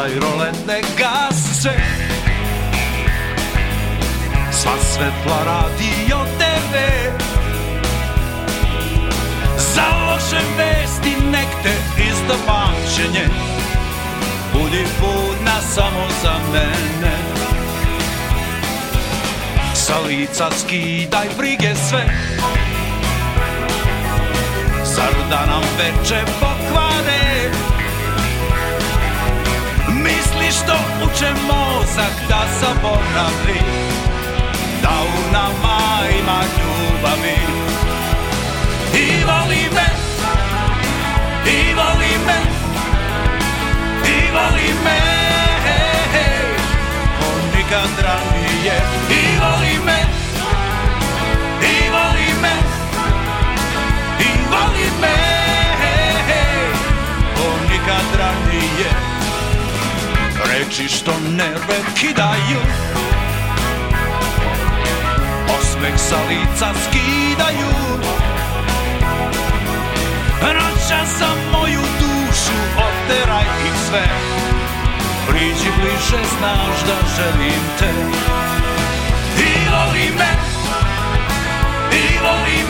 puštaj roletne gase Sva svetla radi o tebe Za loše vesti nek te isto pamćenje Budi budna samo za mene Sa lica skidaj brige sve Zar da nam veče pokvare Misli što uče mozak da zaboravi Da u nama ima ljubavi I voli me, i voli me, i voli me On nikad ranije i voli me reči što nerve kidaju Osmeh sa lica skidaju Noća za moju dušu oteraj ih sve Priđi bliže, znaš da želim te I voli me, i voli me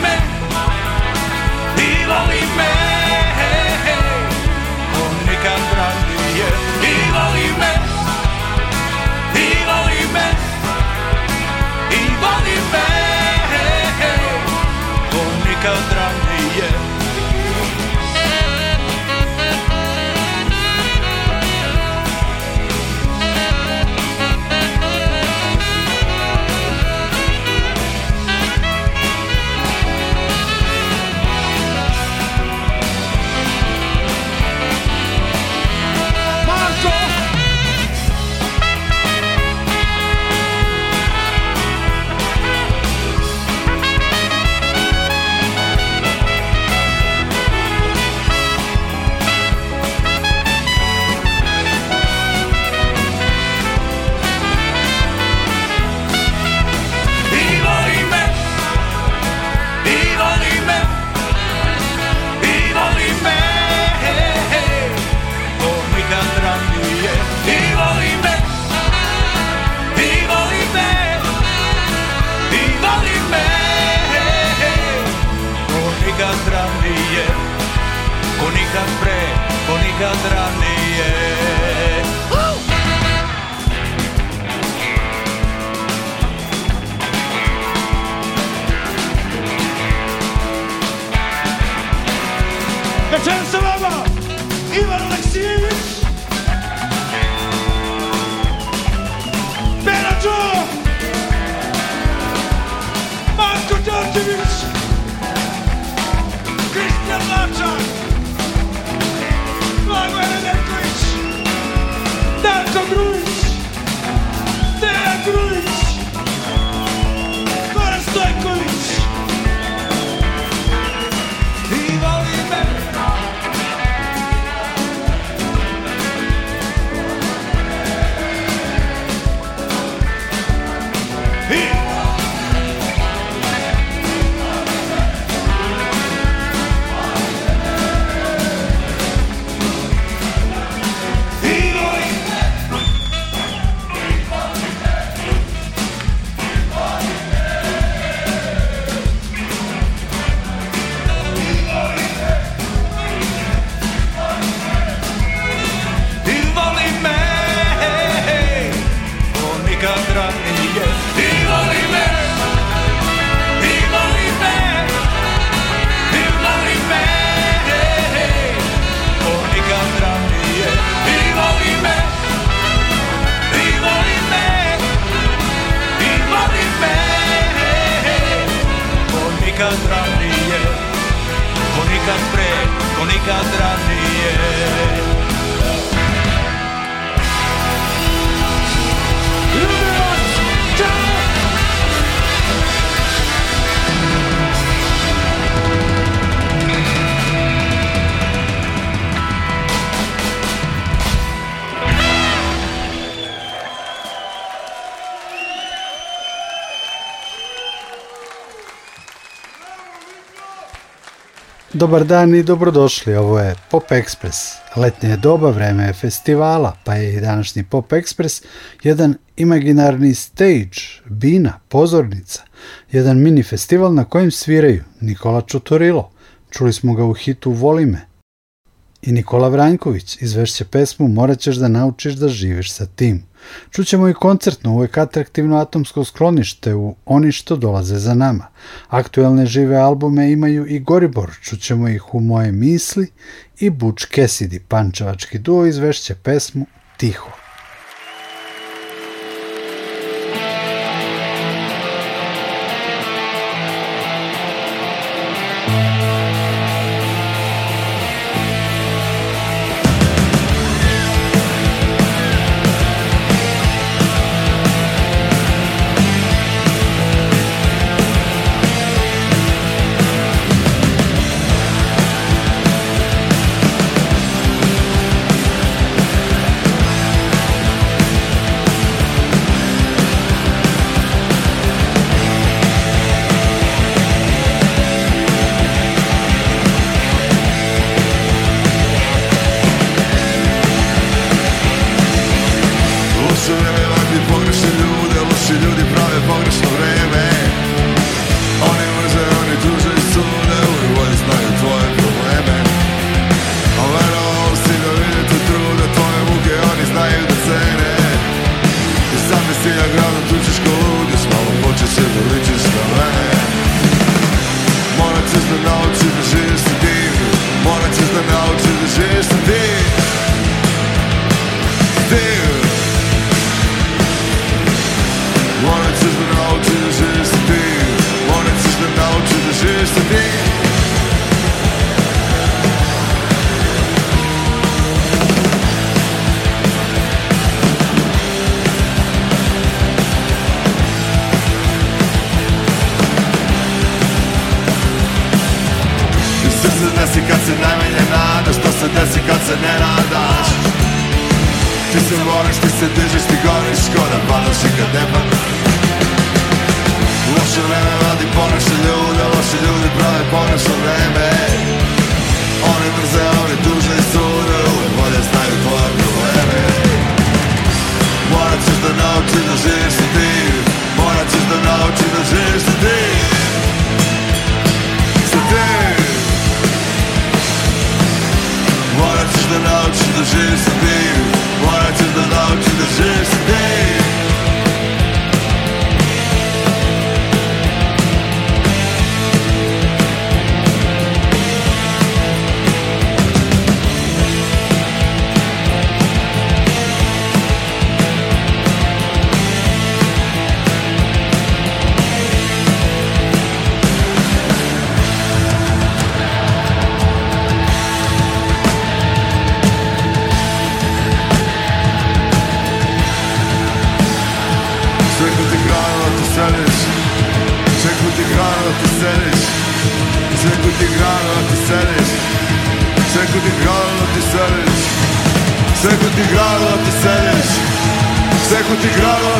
Dobar dan i dobrodošli, ovo je Pop Express. Letnje je doba, vreme je festivala, pa je i današnji Pop Express jedan imaginarni stage, bina, pozornica, jedan mini festival na kojem sviraju Nikola Čutorilo, čuli smo ga u hitu Volime, i Nikola Vranjković, izvešće pesmu Morat ćeš da naučiš da živiš sa tim. Čućemo i koncert na uvek atraktivno atomsko sklonište u Oni što dolaze za nama. Aktuelne žive albume imaju i Goribor, čućemo ih u Moje misli i Buč Kesidi, pančevački duo, izvešće pesmu Tiho.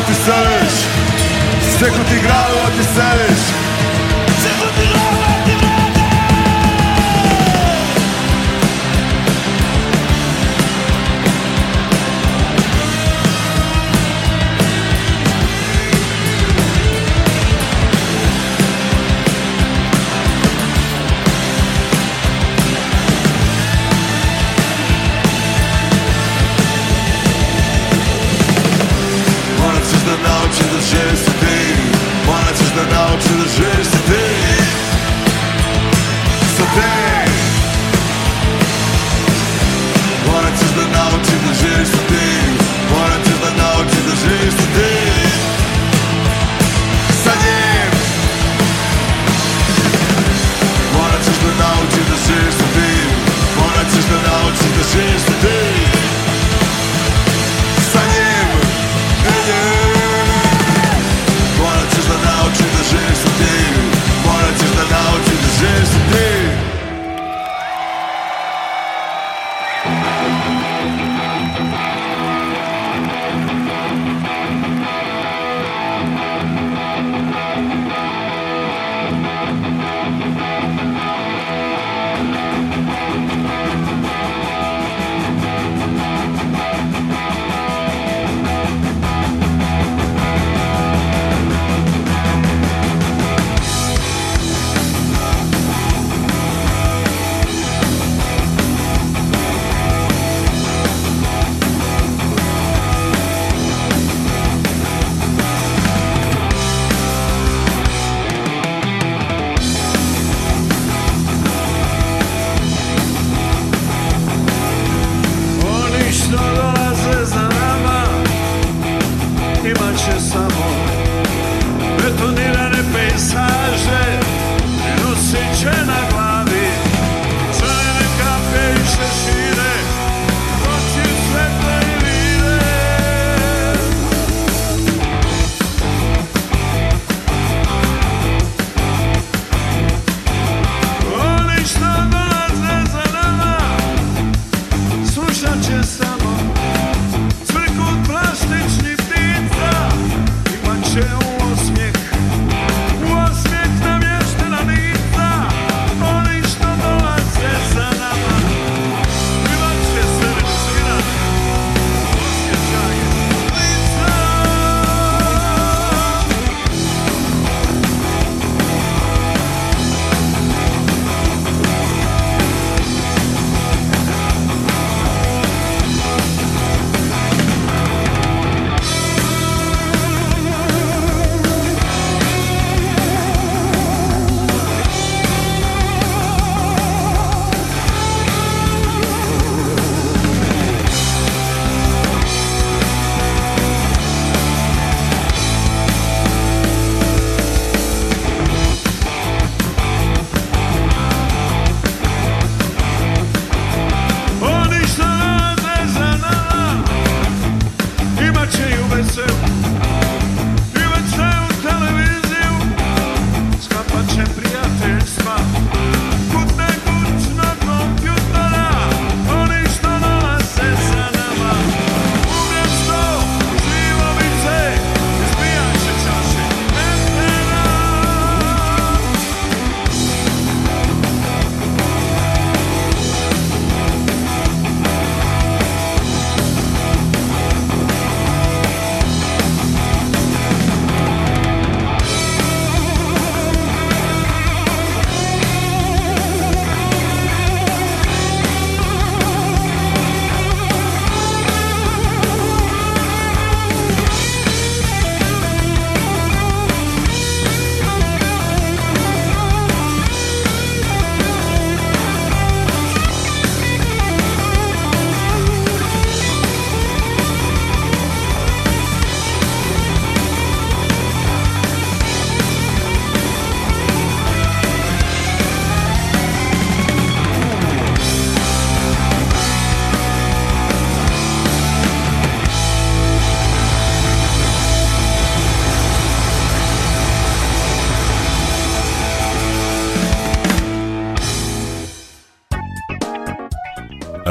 ti seliš S nekog ti gradova ti seliš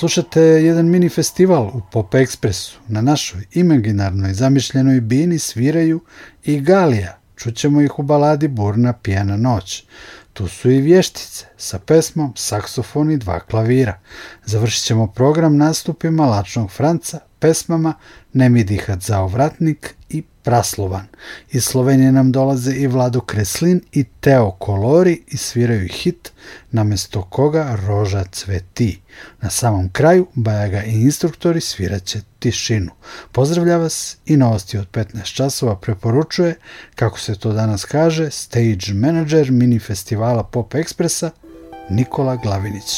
Slušate jedan mini festival u Pop Ekspresu. Na našoj imaginarnoj zamišljenoj bini sviraju i Galija. Čućemo ih u baladi Burna pijena noć. Tu su i vještice sa pesmom, saksofon i dva klavira. Završit ćemo program nastupima Lačnog Franca, pesmama Ne mi dihat za ovratnik Raslovan. Iz Slovenije nam dolaze i Vlado Kreslin i Teo Kolori i sviraju hit namesto koga roža cveti. Na samom kraju Bajaga i instruktori sviraće tišinu. Pozdravlja vas i novosti od 15 časova preporučuje, kako se to danas kaže, stage manager mini festivala Pop Ekspresa Nikola Glavinić.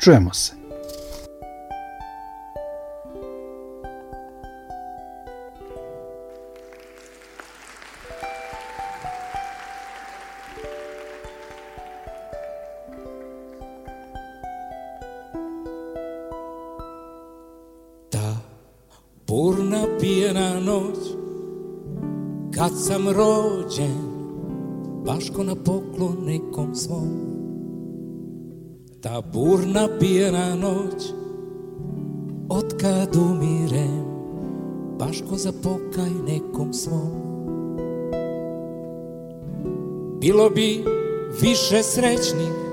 Čujemo se! Kad sam rođen baš ko na poklon nekom svom Ta burna pijena noć Otkad umirem Baš ko za pokaj nekom svom Bilo bi više srećnih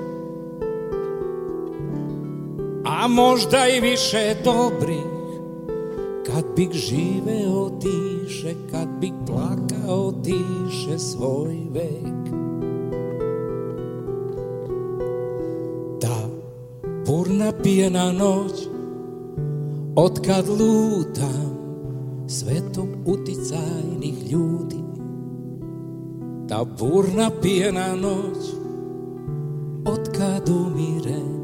A možda i više dobrih bih živeo tiše, kad bih plakao tiše svoj vek. Ta purna pijena noć, od kad lutam svetom uticajnih ljudi, ta burna pijena noć, kad umirem,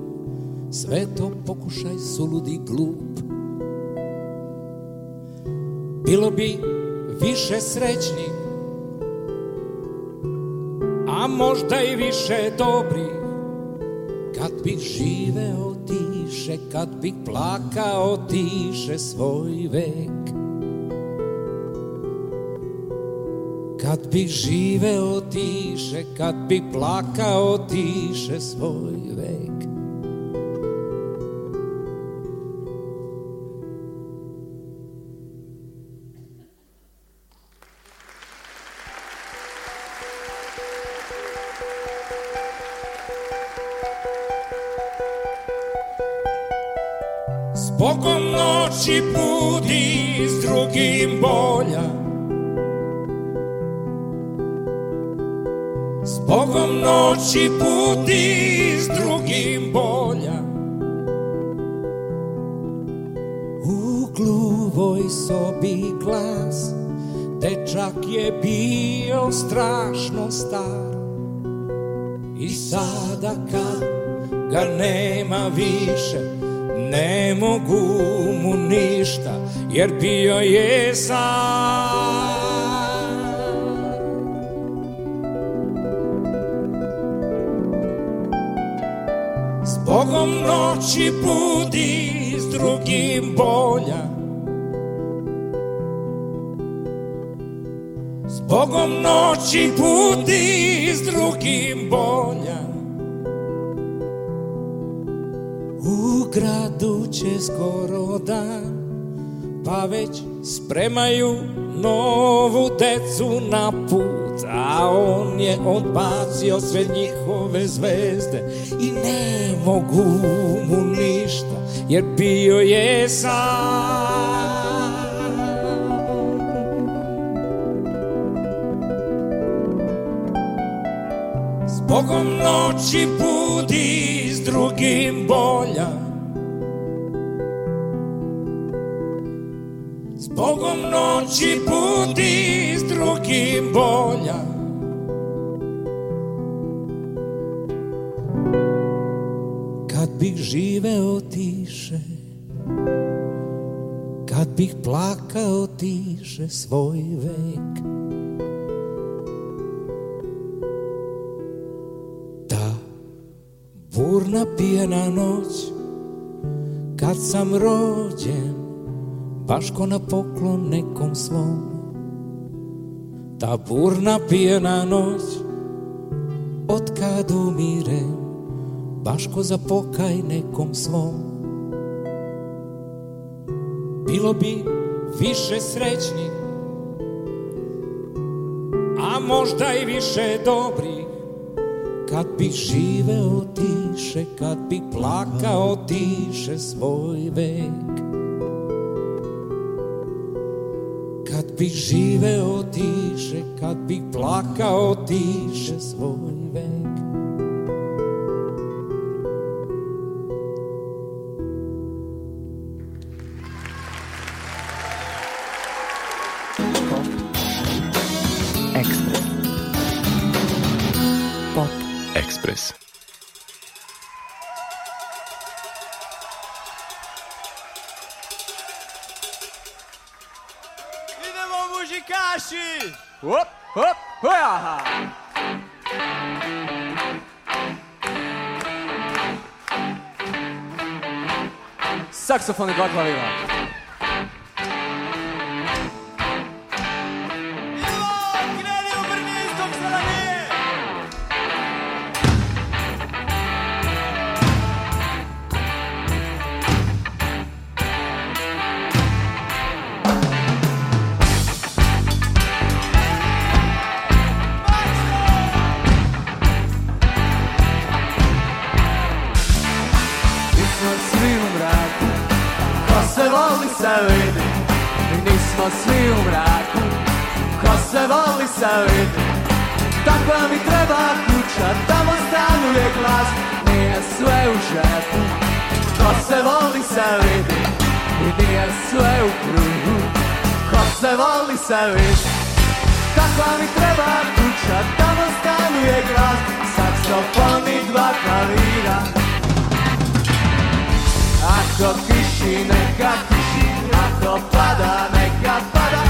svetom pokušaj suludi glup, bilo bi više srećni, a možda i više dobri, kad bi živeo tiše, kad bi plakao tiše svoj vek. Kad bi živeo tiše, kad bi plakao tiše svoj vek. noći znači, budi s drugim bolja S Bogom noći budi s drugim bolja U gluvoj sobi glas Dečak je bio strašno star I sada kad ga nema više Ne mogu mu ništa jer bio je sam S Bogom noći budi s drugim bolja S Bogom noći budi s drugim bolja U gradu će skoro dan, pa već spremaju novu decu na put, a on je odbacio sve njihove zvezde i ne mogu mu ništa, jer bio je sam. Zbogom noći budi drugim bolja S Bogom noći budi, s drugim bolja Kad bih živeo tiše Kad bih plakao tiše svoj vek Crmurna pijena noć Kad sam rođen Baš ko na poklon nekom svom Ta burna pijena noć Od kad umirem Baš ko za pokaj nekom svom Bilo bi više srećnih A možda i više dobri Kad bi živeo tiše, kad bi plakao tiše svoj vek Kad bi živeo tiše, kad bi plakao tiše svoj vek saxofone tá de a colega. ostavit Takva mi treba kuća, tamo stanuje glas Nije sve u žepu, ko se voli se vidi I nije sve u krugu, ko se voli se vidi Takva mi treba kuća, tamo stanuje glas Saksofon i dva klavira Ako kiši neka kiši, ako pada neka pada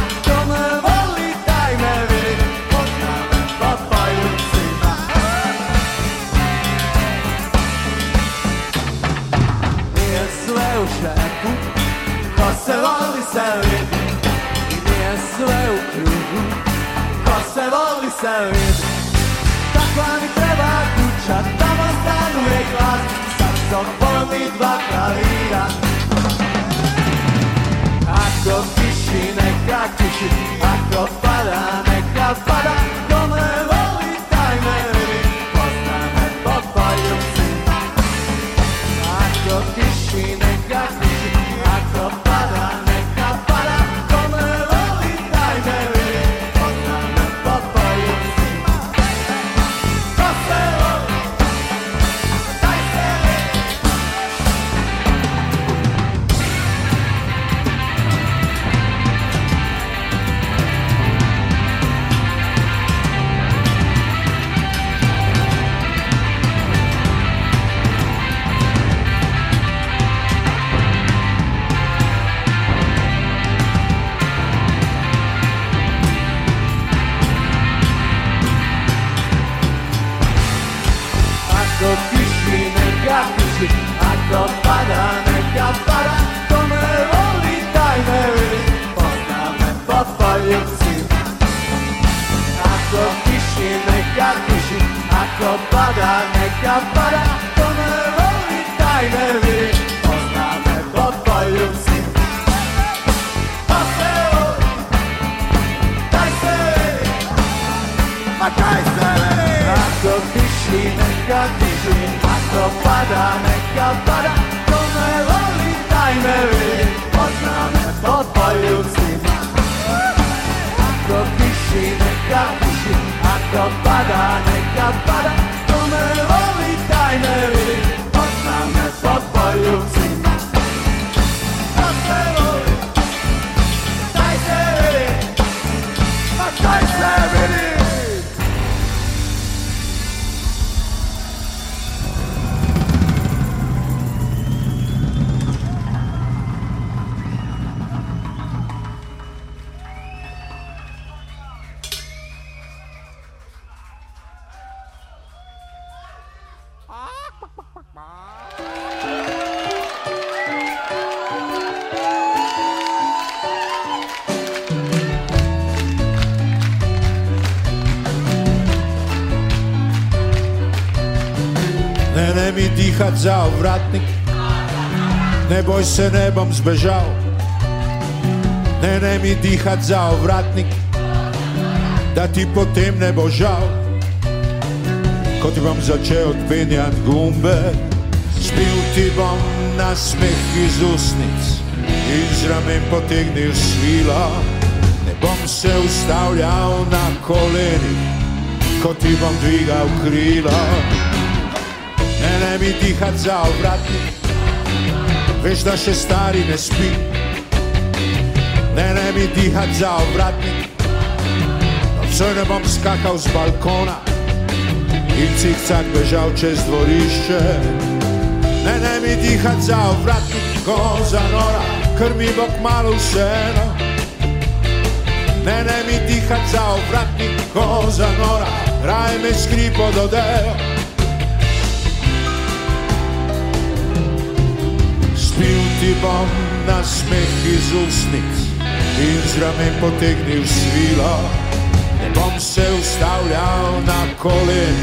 savjet Takva mi treba kuća, tamo stanuje glas Saksofon i dva klavira Ako piši neka kiši, ako pada neka pada za ovratnik. Ne boj se, ne bom zbežal. Ne, ne mi dihat za ovratnik, da ti potem ne bo žal. Ko ti bom začel odpenjati gumbe, spil ti bom na smeh iz usnic in z ramen potegnil svila. Ne bom se ustavljal na koleni, ko ti bom dvigal krila ne bi dihat za obratnik Veš, da še stari ne spi Ne, ne bi dihat za obratnik Nocoj ne bom skakal z balkona In cikcak bežal čez dvorišče Ne, ne bi dihat za obratnik Ko za nora krmi bok malo vseno Ne, ne mi dihat za obratnik Ko za nora raje me skripo dodelo spil ti bom na smeh iz usnic in z rame potegnil svila. Ne bom se ustavljal na kolen,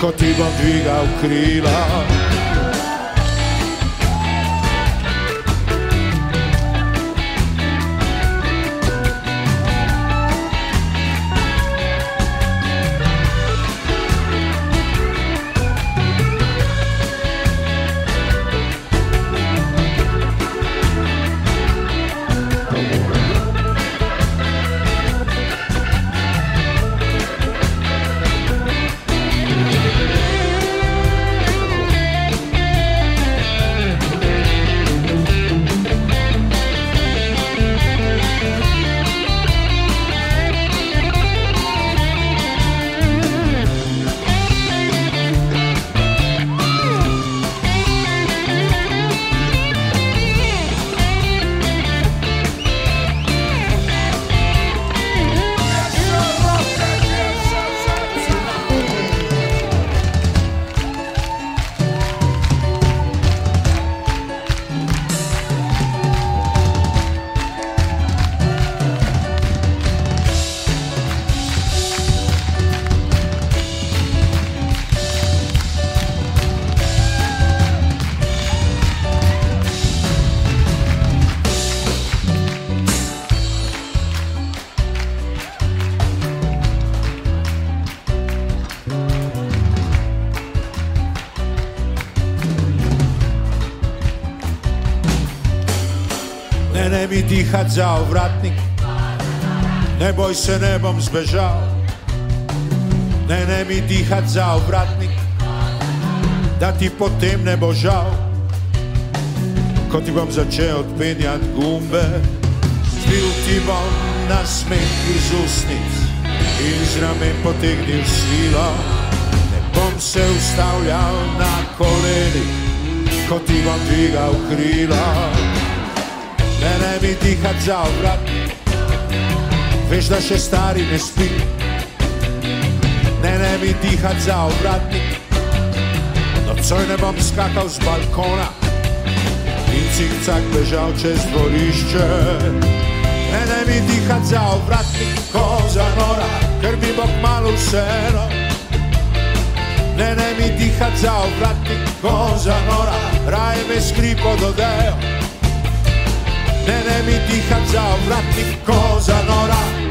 ko ti bom dvigal krila. dihat za ovratnik Ne boj se, ne bom zbežal Ne, ne mi dihat za ovratnik Da ti potem ne bo žal Ko ti bom začel odpenjat gumbe Zbil ti bom na smeh iz usnic In z ramen potegnil silo Ne bom se ustavljal na koleni Ko ti bom dvigal krila Ne bom se ustavljal na koleni Mene bi dihat za obrat Veš, da še stari ne spi Mene bi dihat za obrat Nocoj ne bom skakal z balkona In cikcak bežal čez dvorišče Mene bi dihat za obrat Ko za nora, ker bi bok malo vseeno Ne, ne mi dihat za obratnik, ko za nora, raje me skripo dodejo. Ναι, ναι, μην τύχα τζαβρά, την κόζα νωρά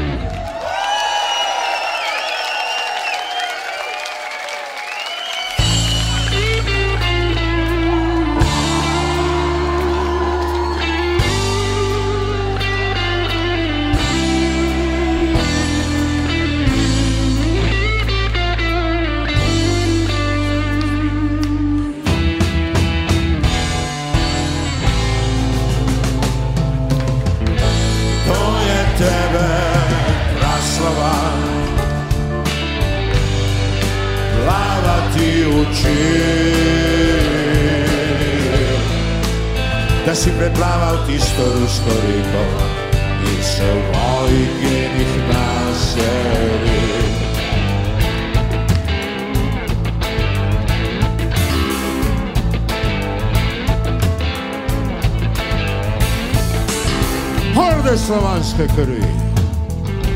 vse slovanske krvi,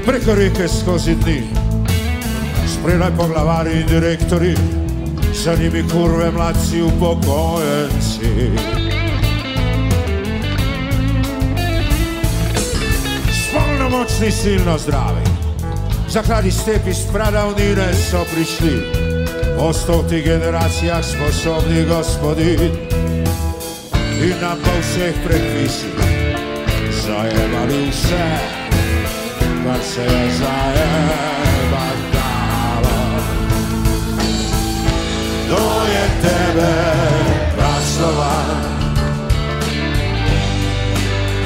preko reke skozi dni. Sprejme poglavari in direktori, za njimi kurve mladci upokojenci. Spolno močni, silno zdravi, zakladi stepi spradavnine so prišli, o stotih generacijah sposobni gospodin in nam pa vseh prekvisili. as I am I do sad But say as I am I dava To je tebe prasova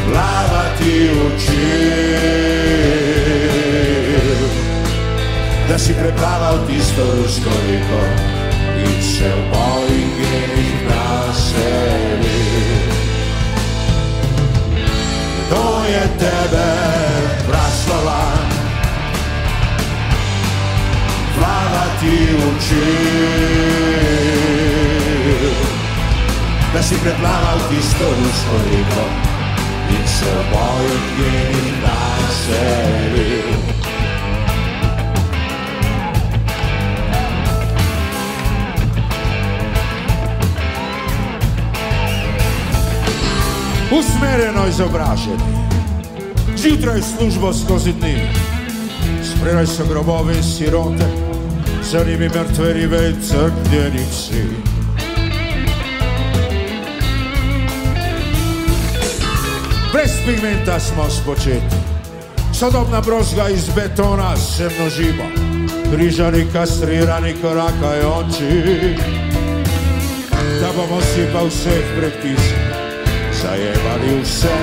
Glava ti uči Da si preplavao tisto rusko riko I ceo Boeing je ih naselio to je tebe praslava. Vlada ti uči, da si preplaval tisto rusko riko in se bojo gnil, da se vidi. usmereno izobraženi. Zjutraj službo skozi dni, spredaj se grobove in sirote, za njimi mrtve ribe in crkveni psi. Brez pigmenta smo spočeti, sodobna brozga iz betona se množimo, križani, kastrirani, korakajoči, da bomo si pa vseh predpisali. Zajebali u se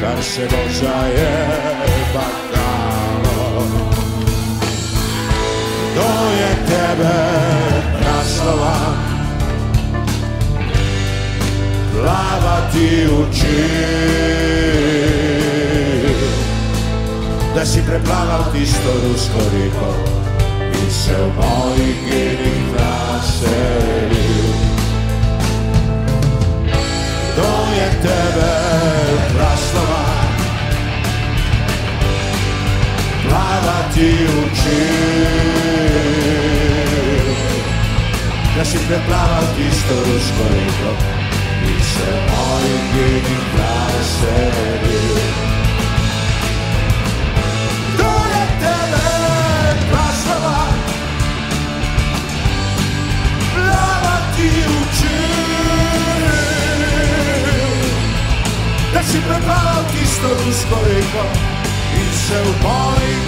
Kar se go zajebalo To je tebe naslova Glava ti uči Da si preplavao ti sto rusko riko I se u mojih ginih naselio to je tebe proslava Plava ti uči Naši da preplava ti što ruško i to Više mojih gini praseri si prebral tisto rusko reko in se v mojih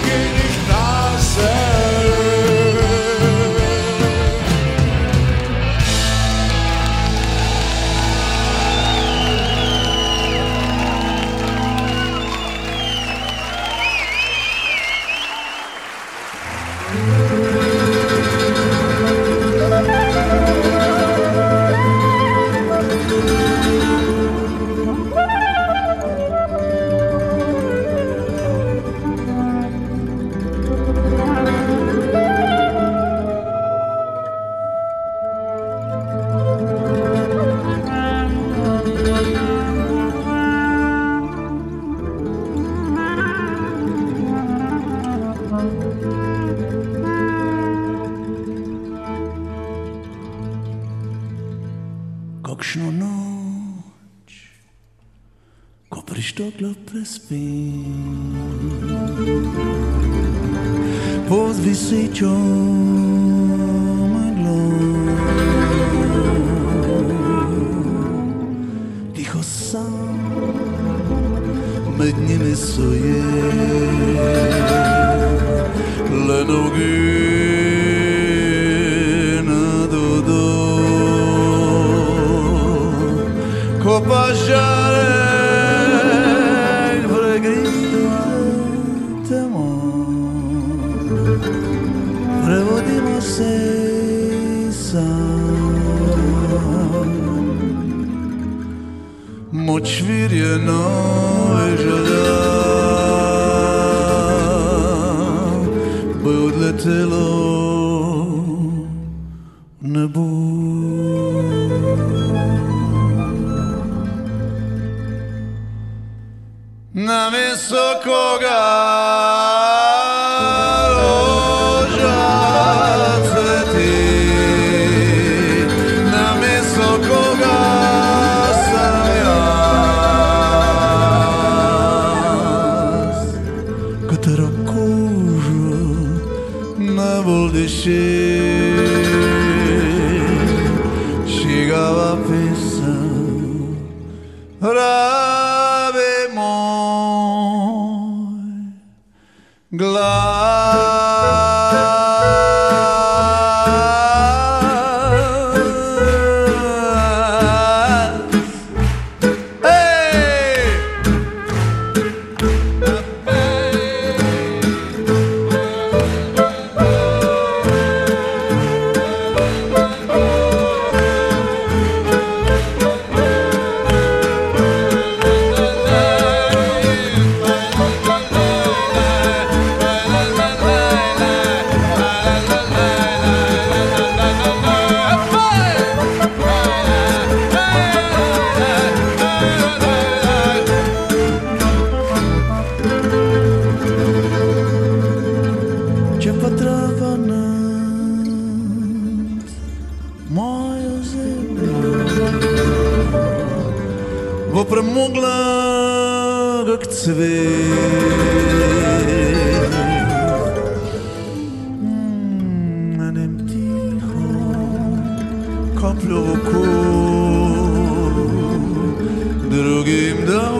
nami socorra. an empty home, couple of cool, drogué me down.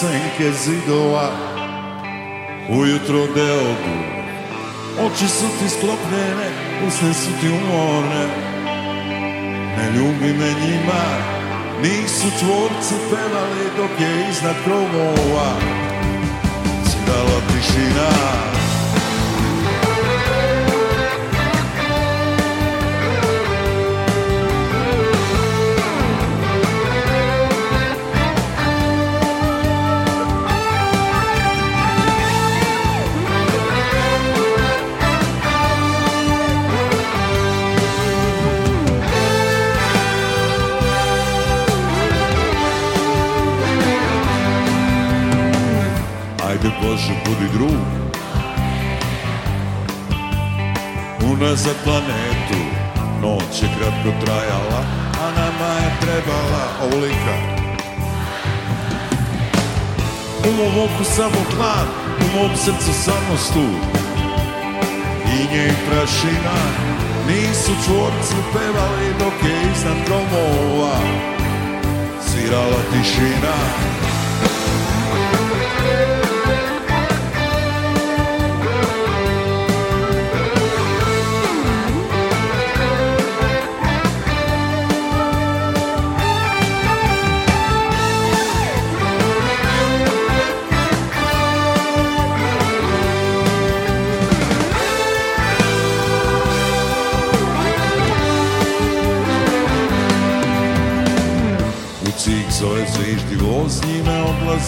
senke zidova Ujutro deobu Oči su ti sklopljene, usne su ti umorne Ne ljubi me njima, nisu tvorci pevali dok je iznad krovova za planetu Noć je kratko trajala, a nama je trebala ovolika U mom oku samo hlan, u mom srcu samo stud I nje i prašina nisu čvorcu pevali dok je iznad gromova Svirala tišina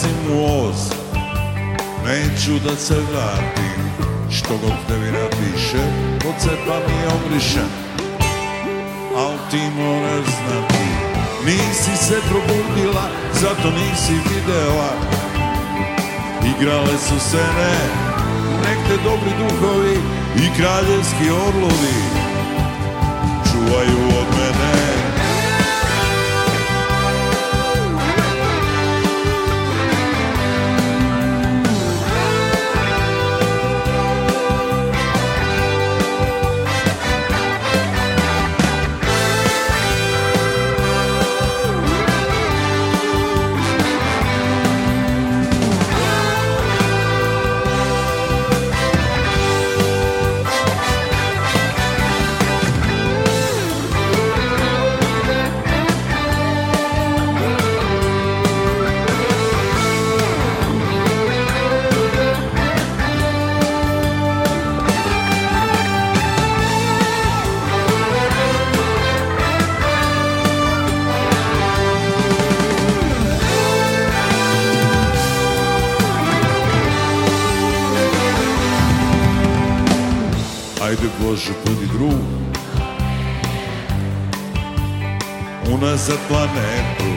ulazim u oz Neću da se vratim Što god tebi napiše Pod cepa mi je obrišen Al ti moraš znati Nisi se probudila Zato nisi videla Igrale su se ne Nekde dobri duhovi I kraljevski orlovi Čuvaju krug Unazad planetu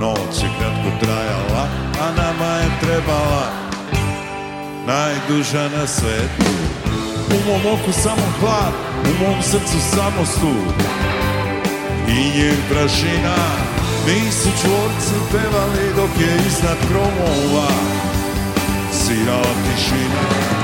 Noć je kratko trajala A nama je trebala Najduža na svetu U mom oku samo hlad U mom srcu samo stud I njen prašina Nisu čvorci pevali Dok je iznad gromova Sirala tišina